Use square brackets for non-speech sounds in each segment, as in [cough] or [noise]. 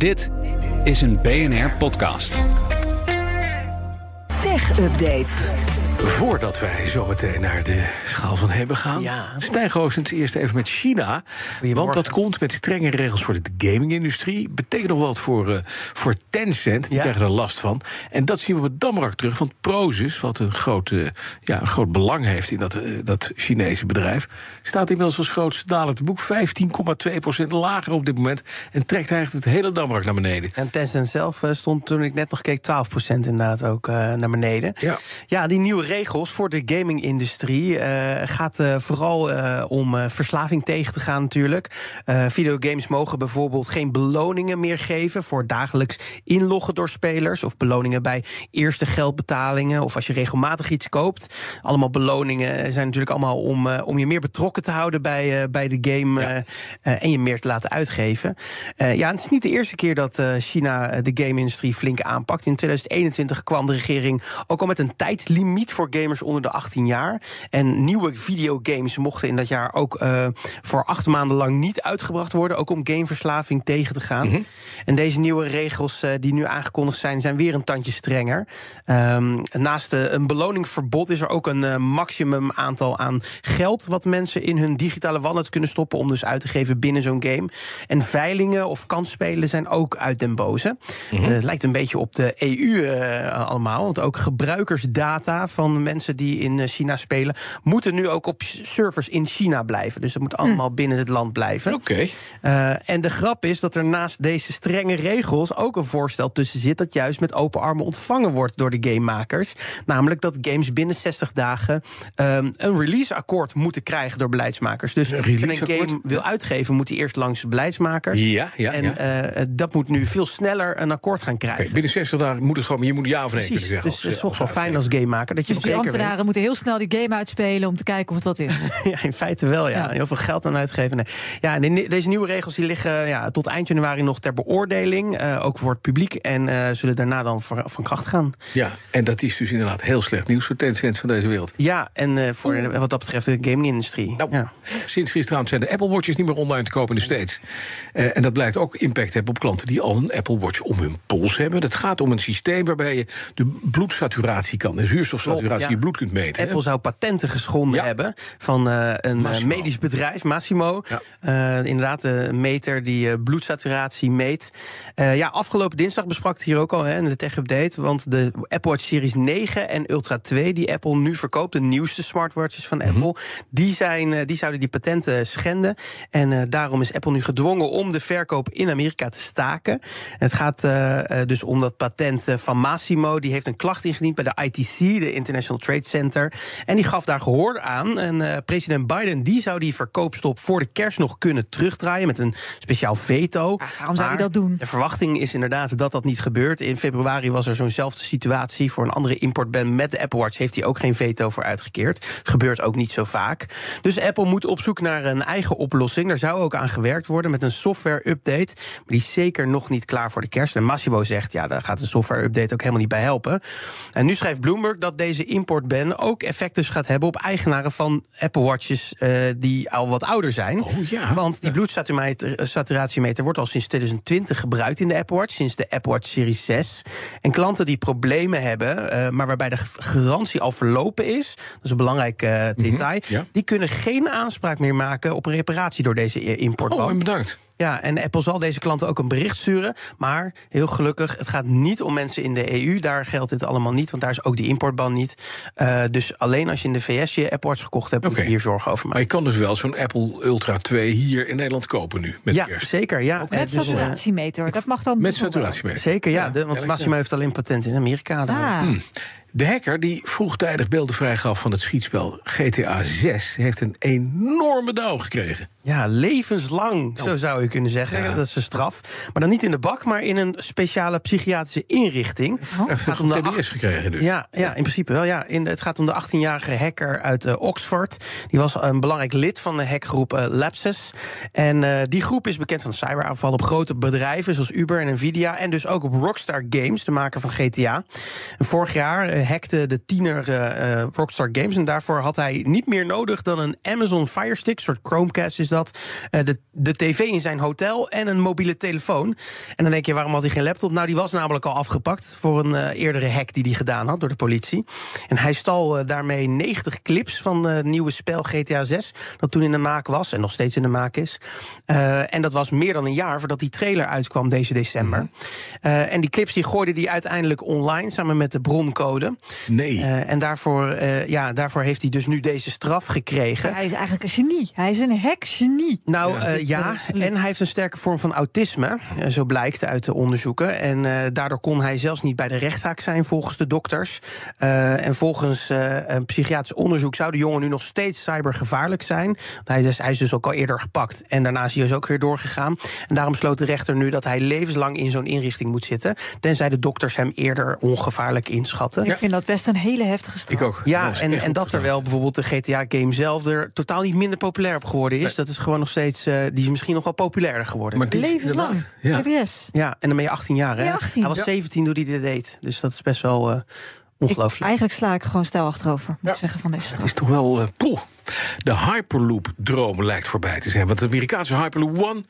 Dit is een BNR-podcast. Tech Update. Voordat wij zo meteen naar de schaal van hebben gaan, Ja. Stijn Goosens eerst even met China. Want dat komt met strenge regels voor de gaming-industrie. Betekent nog wat voor, eh, voor Tencent. Die Ja. krijgen er last van. En dat zien we op het Damrak terug. Want Prozus, wat een groot, eh, ja, een groot belang heeft in dat, eh, dat Chinese bedrijf, staat inmiddels als grootste daler te boek 15,2% lager op dit moment. En trekt eigenlijk het hele Damrak naar beneden. En Tencent zelf stond toen ik net nog keek 12% inderdaad ook naar beneden. Ja. Ja, die nieuwe regels voor de gaming-industrie eh, gaat eh, vooral eh, om verslaving tegen te gaan natuurlijk. Videogames mogen bijvoorbeeld geen beloningen meer geven voor dagelijks inloggen door spelers of beloningen bij eerste geldbetalingen of als je regelmatig iets koopt. Allemaal beloningen zijn natuurlijk allemaal om, om je meer betrokken te houden bij, bij de game en je meer te laten uitgeven. Ja, het is niet de eerste keer dat China de game-industrie flink aanpakt. In 2021 kwam de regering ook al met een tijdslimiet voor gamers onder de 18 jaar. En nieuwe videogames mochten in dat jaar ook eh, voor acht maanden lang niet uitgebracht worden. Ook om gameverslaving tegen te gaan. En deze nieuwe regels eh, die nu aangekondigd zijn, zijn weer een tandje strenger. Ehm, naast eh, een beloningverbod is er ook een maximum aantal aan geld wat mensen in hun digitale wallet kunnen stoppen om dus uit te geven binnen zo'n game. En veilingen of kansspelen zijn ook uit den boze. Eh, het lijkt een beetje op de EU allemaal. Want ook gebruikersdata van mensen die in eh, China spelen, moeten nu ook op servers in China blijven. Dus dat moet allemaal binnen het land blijven. Oké. Eh, en de grap is dat er naast deze strenge regels ook een voorstel tussen zit dat juist met open armen ontvangen wordt door de gamemakers. Namelijk dat games binnen 60 dagen ehm, een releaseakkoord moeten krijgen door beleidsmakers. Dus Een als je een game wil uitgeven, moet die eerst langs de beleidsmakers. Ja, ja, en ja. eh, dat moet nu veel sneller een akkoord gaan Oké, krijgen. binnen 60 dagen moet het gewoon, je moet ja of nee Precies, kunnen zeggen. dus het is toch wel fijn als gamemaker dat je Dus die zeker ambtenaren weet. moeten heel snel die game uitspelen om te kijken of het wat is. [laughs] Ja, in feite wel, ja. Ja. Heel veel geld aan uitgeven. Nee. Ja, en de- deze nieuwe regels die liggen ja, tot eind januari nog ter beoordeling. eh, ook voor het publiek. En eh, zullen daarna dan voor- van kracht gaan. Ja, en dat is dus inderdaad heel slecht nieuws voor Tencent van deze wereld. Ja, en eh, voor wat dat betreft de gaming-industrie. Nou, ja. Sinds gisteravond zijn de Apple Watches niet meer online te kopen in de States. Eh, en dat blijkt ook impact hebben op klanten die al een Apple Watch om hun pols hebben. Het gaat om een systeem waarbij je de bloedsaturatie kan, de zuurstofsaturatie Ja. in je bloed kunt meten. hè? Apple zou patenten geschonden Ja. hebben van eh, een eh, Massimo. medisch bedrijf, Massimo. Ja. Eh, inderdaad, een meter die bloedsaturatie meet. Ja, afgelopen dinsdag besprak het hier ook al hè, in de Tech Update. Want de Apple Watch Series 9 en Ultra 2, die Apple nu verkoopt, de nieuwste smartwatches van Mhm. Apple, die, zijn, die zouden die patenten schenden. En daarom is Apple nu gedwongen om de verkoop in Amerika te staken. En het gaat dus om dat patent van Massimo. Die heeft een klacht ingediend bij de ITC, de International Trade Center. En die gaf daar gehoor aan. En eh, president Biden die zou die verkoopstop voor de kerst nog kunnen terugdraaien met een speciaal veto. Ja, waarom zou hij dat doen? De verwachting is inderdaad dat dat niet gebeurt. In februari was er zo'nzelfde situatie voor een andere importban met de Apple Watch. Heeft hij ook geen veto voor uitgekeerd. Gebeurt ook niet zo vaak. Dus Apple moet op zoek naar een eigen oplossing. Daar zou ook aan gewerkt worden met een software-update. Maar die is zeker nog niet klaar voor de kerst. En Massimo zegt, ja, daar gaat een software-update ook helemaal niet bij helpen. En nu schrijft Bloomberg dat deze importban ook effect dus gaat hebben op eigenaren van Apple Watches eh, die al wat ouder zijn. Oh ja. Want die bloedsaturatiemeter wordt al sinds 2020 gebruikt in de Apple Watch, sinds de Apple Watch Series 6. En klanten die problemen hebben, eh, maar waarbij de garantie al verlopen is, dat is een belangrijk eh, detail, ja. die kunnen geen aanspraak meer maken op een reparatie door deze i- importban. Oh, en bedankt. Ja, en Apple zal deze klanten ook een bericht sturen. Maar heel gelukkig, het gaat niet om mensen in de EU. Daar geldt dit allemaal niet, want daar is ook die importban niet. Eh, dus alleen als je in de VS je Apple Watch gekocht hebt, moet je hier zorgen over Maar maken. je kan dus wel zo'n Apple Ultra 2 hier in Nederland kopen nu, met Ja, zeker. Ja. Met Eh, dus, eh, saturatiemeter, dat mag dan Met saturatiemeter. Zeker, ja. Ja, de, want ja. heeft alleen patent in Amerika. Ah, De hacker die vroegtijdig beelden vrijgaf van het schietspel GTA 6... heeft een enorme dauw gekregen. Ja, levenslang, zo zou je kunnen zeggen. Ja. Dat is een straf. Maar dan niet in de bak, maar in een speciale psychiatrische inrichting. Het gaat om de een acht- gekregen dus. Ja, ja, in principe wel. Ja. In, het gaat om de 18-jarige hacker uit eh, Oxford. Die was een belangrijk lid van de hackgroep eh, Lapsus. En eh, die groep is bekend van cyberaanvallen op grote bedrijven... zoals Uber en Nvidia. En dus ook op Rockstar Games, de maker van GTA. En vorig jaar, hackte de tiener eh, eh, Rockstar Games. En daarvoor had hij niet meer nodig dan een Amazon Fire Stick, een soort Chromecast is dat. eh, de, de tv in zijn hotel en een mobiele telefoon. En dan denk je, waarom had hij geen laptop? Nou, die was namelijk al afgepakt voor een eerdere hack die hij gedaan had door de politie. En hij stal daarmee 90 clips van het nieuwe spel GTA 6, dat toen in de maak was en nog steeds in de maak is. En dat was meer dan een jaar voordat die trailer uitkwam deze december. Eh, en die clips die gooide hij uiteindelijk online samen met de broncode. Nee. Eh, en daarvoor, eh, ja, daarvoor heeft hij dus nu deze straf gekregen. Hij is eigenlijk een genie. Hij is een hackgenie. Nou Ja. ja, ja en hij heeft een sterke vorm van autisme, eh, zo blijkt uit de onderzoeken. En eh, daardoor kon hij zelfs niet bij de rechtszaak zijn volgens de dokters. Eh, en volgens eh, een psychiatrisch onderzoek zou de jongen nu nog steeds cybergevaarlijk zijn. Want Hij is, hij is dus ook al eerder gepakt en daarna is hij dus ook weer doorgegaan. En daarom sloot de rechter nu dat hij levenslang in zo'n inrichting moet zitten, tenzij de dokters hem eerder ongevaarlijk inschatten. Ik vind dat best een hele heftige straf. ik ook. Ja, Dat en, en dat er wel bijvoorbeeld de GTA-game zelf er totaal niet minder populair op geworden is. Nee. Dat is gewoon nog steeds, eh, die is misschien nog wel populairder geworden. Maar die Levenslang. Ja. Ja, en dan ben je 18 jaar, hè? Ja, 18. Hij was Ja. 17 toen hij dit deed. Dus dat is best wel eh, Ik, ongelooflijk. eigenlijk sla ik gewoon stijl achterover, moet Ja. ik zeggen, van deze Het straf. is toch wel. eh, poeh. de Hyperloop-droom lijkt voorbij te zijn. Want de Amerikaanse Hyperloop One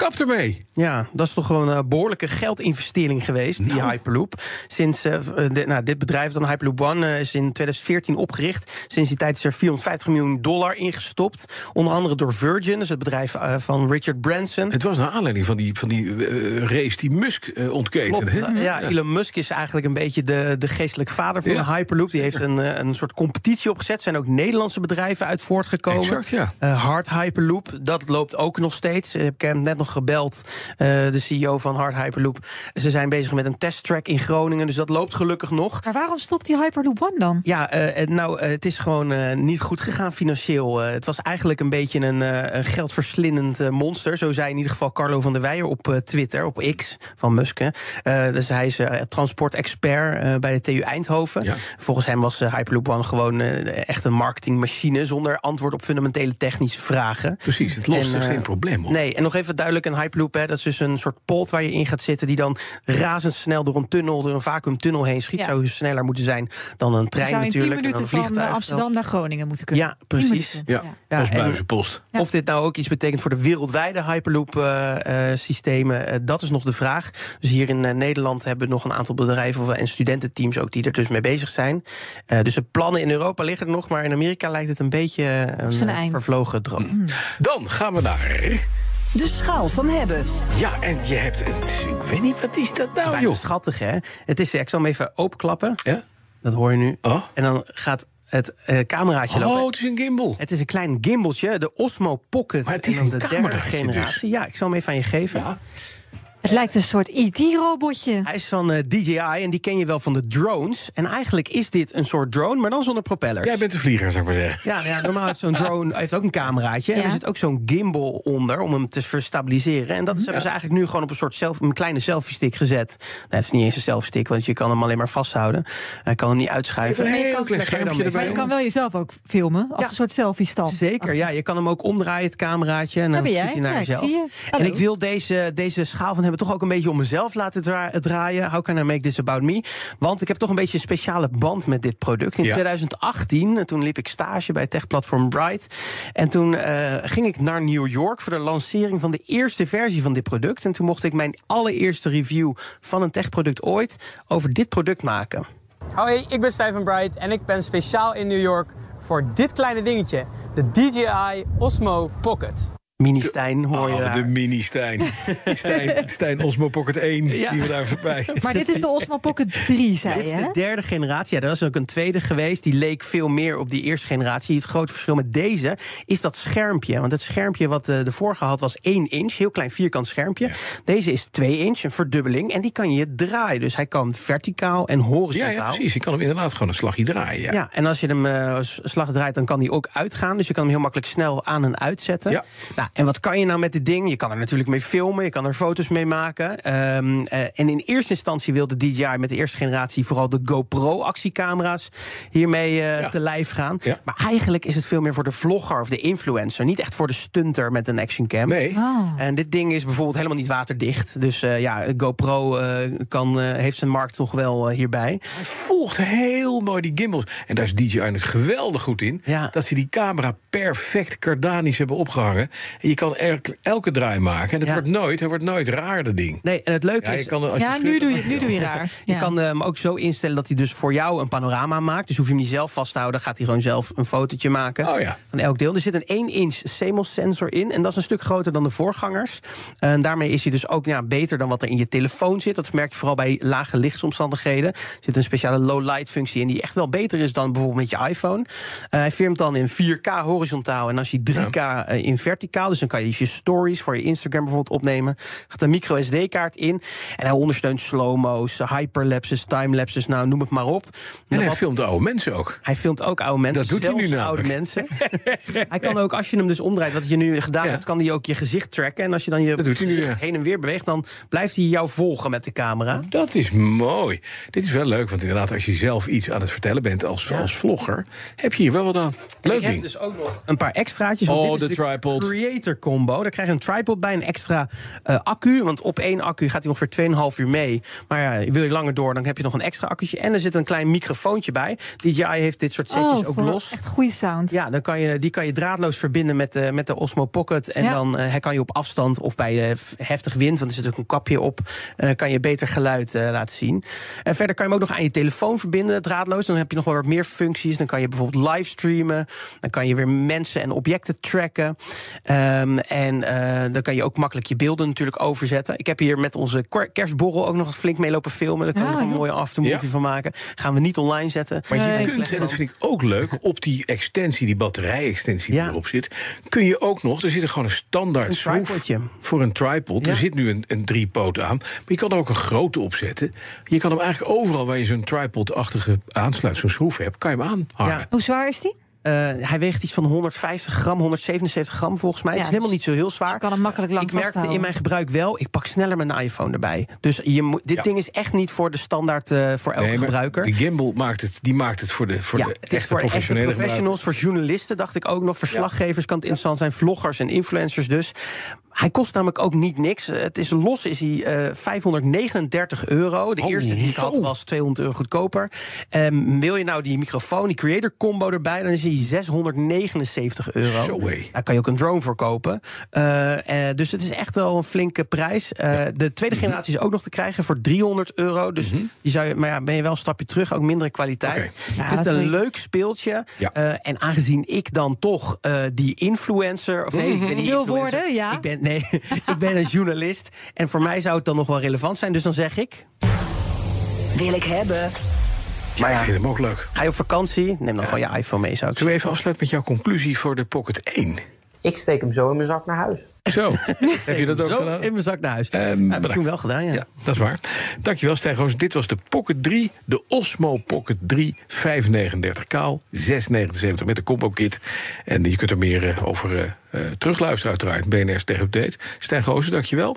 kapt ermee. Ja, dat is toch gewoon een behoorlijke geldinvestering geweest, die Nou. Hyperloop. Sinds eh, de- nou, dit bedrijf, dan Hyperloop One, eh, is in 2014 opgericht. Sinds die tijd is er 450 miljoen dollar ingestopt. Onder andere door Virgin, dus het bedrijf eh, van Richard Branson. Het was naar aanleiding van die, van die eh, race die Musk eh ontketende. Klopt. hè? Ja, Elon Musk is eigenlijk een beetje de, de geestelijk vader van Ja. de Hyperloop. Die heeft een, eh, een soort competitie opgezet. Er zijn ook Nederlandse bedrijven uit voortgekomen. Exact, ja. Eh, Hard Hyperloop, dat loopt ook nog steeds. Ik heb hem net nog gebeld, eh, de CEO van Hard Hyperloop. Ze zijn bezig met een testtrack in Groningen, dus dat loopt gelukkig nog. Maar waarom stopt die Hyperloop One dan? Ja, eh, nou, eh, het is gewoon eh, niet goed gegaan financieel. Eh, het was eigenlijk een beetje een, eh, geldverslindend monster. Zo zei in ieder geval Carlo van der Weijer op eh, Twitter, op X van Musk. hè. Dus hij is transportexpert eh, bij de TU Eindhoven. Ja. Volgens hem was Hyperloop One gewoon eh, echt een marketingmachine... zonder antwoord op fundamentele technische vragen. Precies, het lost En, er geen probleem op. Nee, en nog even duidelijk, een Hyperloop, hè, dat is dus een soort pot waar je in gaat zitten... die dan razendsnel door een tunnel, door een vacuümtunnel heen schiet. Ja. Zou dus sneller moeten zijn dan een trein zou in 10 natuurlijk. minuten een van vliegtuig eh, Amsterdam naar Groningen moeten kunnen. Ja, 10 precies. Ja, Ja, als en- buizenpost. Ja. Of dit nou ook iets betekent voor de wereldwijde Hyperloop-systemen, eh, dat is nog de vraag. Dus hier in eh, Nederland hebben we nog een aantal bedrijven en studententeams ook die er dus mee bezig zijn. Eh, dus de plannen in Europa liggen er nog, maar in Amerika lijkt het een beetje eh, een eh, vervlogen droom. Dan gaan we naar. De schaal van hebben. Ja, en je hebt het. Ik weet niet, wat is dat nou, bijna joh? schattig, hè? Het is, ik zal hem even openklappen. Ja? Dat hoor je nu. Oh. En dan gaat het eh, cameraatje lopen. Oh, het is een gimbal. Het is een klein gimbaltje, de Osmo Pocket. Maar het is en dan een de derde cameraatje generatie. dus. Ja, ik zal hem even aan je geven. Ja. Het lijkt een soort IT-robotje. Hij is van eh, DJI en die ken je wel van de drones. En eigenlijk is dit een soort drone, maar dan zonder propellers. Jij bent de vlieger, zou ik maar zeggen. Ja, nou ja, normaal heeft zo'n drone [laughs] heeft ook een cameraatje. En er zit ook zo'n gimbal onder om hem te verstabiliseren. En dat is, hebben ze eigenlijk nu gewoon op een soort self, een kleine selfie-stick gezet. Nou, het is niet eens een selfie-stick, want je kan hem alleen maar vasthouden. Hij kan hem niet uitschuiven. Een je heel klein je schermpje Maar kan wel jezelf ook filmen als Ja. een soort selfie-stand. Zeker, ja. Je kan hem ook omdraaien, het cameraatje. En dan schiet hij naar Ja, ik jezelf. zie je. En ik wil deze, deze schaal van hebben toch ook een beetje om mezelf laten dra- draaien. How can I make this about me? Want ik heb toch een beetje een speciale band met dit product. In Ja. 2018, toen liep ik stage bij techplatform Bright. En toen eh, ging ik naar New York voor de lancering van de eerste versie van dit product. En toen mocht ik mijn allereerste review van een techproduct ooit over dit product maken. Hoi, ik ben Stijn van Bright en ik ben speciaal in New York voor dit kleine dingetje. De DJI Osmo Pocket. Mini Stijn hoor je Oh, daar. de mini Stijn. Die Stijn, [laughs] Osmo Pocket 1, Ja. die we daar voorbij. [laughs] Maar dit is de Osmo Pocket 3, zei Dit is je, de derde generatie. Ja, er was ook een tweede geweest. Die leek veel meer op die eerste generatie. Het grote verschil met deze is dat schermpje. Want het schermpje wat eh, de vorige had was 1 inch. Heel klein vierkant schermpje. Deze is 2 inch, een verdubbeling. En die kan je draaien. Dus hij kan verticaal en horizontaal. ja, precies. Je kan hem inderdaad gewoon een slagje draaien. Ja. Ja, en als je hem eh, s- slag draait, dan kan die ook uitgaan. Dus je kan hem heel makkelijk snel aan en uitzetten. Ja. Nou, en wat kan je nou met dit ding? Je kan er natuurlijk mee filmen, je kan er foto's mee maken. Ehm, eh, en in eerste instantie wilde DJI met de eerste generatie vooral de GoPro-actiecamera's hiermee eh, Ja. te lijf gaan. Ja. Maar eigenlijk is het veel meer voor de vlogger of de influencer, niet echt voor de stunter met een actioncam. Nee. Oh. En dit ding is bijvoorbeeld helemaal niet waterdicht. Dus eh, ja, GoPro eh, kan, heeft zijn markt toch wel hierbij. Hij volgt heel mooi die gimbals. En daar is DJI het geweldig goed in. Ja. Dat ze die camera perfect kardanisch hebben opgehangen. En je kan elke, elke draai maken. En het Ja. wordt nooit, het wordt nooit raar, dat ding. Nee, en het leuke Ja, is... je kan, Ja, je nu doe je, nu doe je raar. [laughs] Je kan hem ook zo instellen dat hij dus voor jou een panorama maakt. Dus hoef je hem niet zelf vast te houden. Gaat hij gewoon zelf een fotootje maken Oh ja. van elk deel. Er zit een 1-inch CMOS sensor in. En dat is een stuk groter dan de voorgangers. En daarmee is hij dus ook ja, beter dan wat er in je telefoon zit. Dat merk je vooral bij lage lichtsomstandigheden. Er zit een speciale low-light functie in die echt wel beter is dan bijvoorbeeld met je iPhone. Eh, hij filmt dan in 4K horizontaal en als je 3K eh, in verticaal. Dus dan kan je je stories voor je Instagram bijvoorbeeld opnemen. Gaat een micro SD-kaart in. En hij ondersteunt slow-mo's, hyperlapses, timelapses, nou noem het maar op. En hij wat- filmt de oude mensen ook. hij filmt ook oude mensen. Dat doet hij nu namelijk. oude mensen. [laughs] hij kan ook, als je hem dus omdraait, wat je nu gedaan Ja. hebt, kan hij ook je gezicht tracken. En als je dan je nu, gezicht ja. heen en weer beweegt, dan blijft hij jou volgen met de camera. Dat is mooi. Dit is wel leuk, want inderdaad, als je zelf iets aan het vertellen bent als, Ja. als vlogger, heb je hier wel wat aan. Leuk ik heb ding. dus ook nog een paar extraatjes. Oh, dit is de tripod. Combo. Daar krijg je een tripod bij, een extra eh, accu. Want op één accu gaat hij ongeveer 2,5 uur mee. Maar ja, wil je langer door, dan heb je nog een extra accu'tje. En er zit een klein microfoontje bij. DJI heeft dit soort setjes Oh, ook los. Echt goede sound. Ja, dan kan je, die kan je draadloos verbinden met de, met de Osmo Pocket. En Ja. dan eh, kan je op afstand of bij eh, heftig wind, want er zit ook een kapje op, eh, kan je beter geluid eh, laten zien. En verder kan je hem ook nog aan je telefoon verbinden, draadloos. Dan heb je nog wel wat meer functies. Dan kan je bijvoorbeeld livestreamen. Dan kan je weer mensen en objecten tracken. Ehm, en eh, dan kan je ook makkelijk je beelden natuurlijk overzetten. Ik heb hier met onze kerstborrel ook nog flink mee lopen filmen. Daar kan je Ja, nog een mooie aftermovie Ja. van maken. Gaan we niet online zetten. Maar je Nee, kunt, en dat vind ik ook leuk, op die extensie, die batterij-extensie Ja. die erop zit, kun je ook nog, er zit er gewoon een standaard Een schroef tripodje. voor een tripod. Ja. Er zit nu een, een driepoot aan, maar je kan er ook een grote op zetten. Je kan hem eigenlijk overal waar je zo'n tripod-achtige aansluit, zo'n schroef hebt, kan je hem aanhangen. Ja. Hoe zwaar is die? Eh, hij weegt iets van 150 gram, 177 gram volgens mij. Ja, het is helemaal dus- niet zo heel zwaar. dus je kan hem makkelijk lang ik merkte vasthouden. in mijn gebruik wel, ik pak sneller mijn iPhone erbij. Dus je moet, dit Ja. ding is echt niet voor de standaard eh, voor elke Nee, gebruiker. De gimbal maakt het, die maakt het voor de, voor ja, de het is echte voor echte gebruiker. professionals, voor journalisten dacht ik ook nog. Verslaggevers kan het interessant zijn, vloggers en influencers dus. Hij kost namelijk ook niet niks. Eh, Het is los is hij eh 539 euro. De Oh, eerste die ik had was 200 euro goedkoper. Ehm, wil je nou die microfoon, die creator combo erbij, dan is hij 679 euro. Zo. Daar kan je ook een drone voor kopen. Eh, eh, dus het is echt wel een flinke prijs. Eh, De tweede Mhm. generatie is ook nog te krijgen voor 300 euro. Dus die zou je, maar ja, ben je wel een stapje terug, ook mindere kwaliteit. Ik vind het een leuk speeltje. Ja. Eh, en aangezien ik dan toch eh, die influencer. Of nee, ik ben niet influencer. worden, ja. Ik ben, nee, [laughs] ik ben een journalist. En voor mij zou het dan nog wel relevant zijn. Dus dan zeg ik. Wil ik hebben. Maar Ik ja, vind hem ook leuk. ga je op vakantie? Neem dan gewoon je iPhone mee, zou ik Zullen we even afsluiten met jouw conclusie voor de Pocket 1? Ik steek hem zo in mijn zak naar huis. Zo, [laughs] heb je dat ook Zo gedaan? in mijn zak naar huis. Ehm, dat heb ik toen wel gedaan, ja. Ja, dat is waar. Dankjewel, Stijn Roos. Dit was de Pocket 3, de Osmo Pocket 3, 539 kaal, 679 met de combo kit. En je kunt er meer eh, over eh, eh, terugluisteren uiteraard. BNR's Tech Update. Stijn Roos, dankjewel.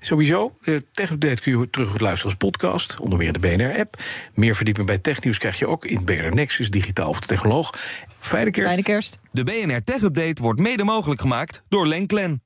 Sowieso, de Tech Update kun je terug luisteren als podcast, onder meer in de BNR-app. Meer verdieping bij technieuws krijg je ook in BNR Nexus, digitaal of de technoloog. Fijne kerst. Fijne kerst. De BNR Tech Update wordt mede mogelijk gemaakt door Lenklen.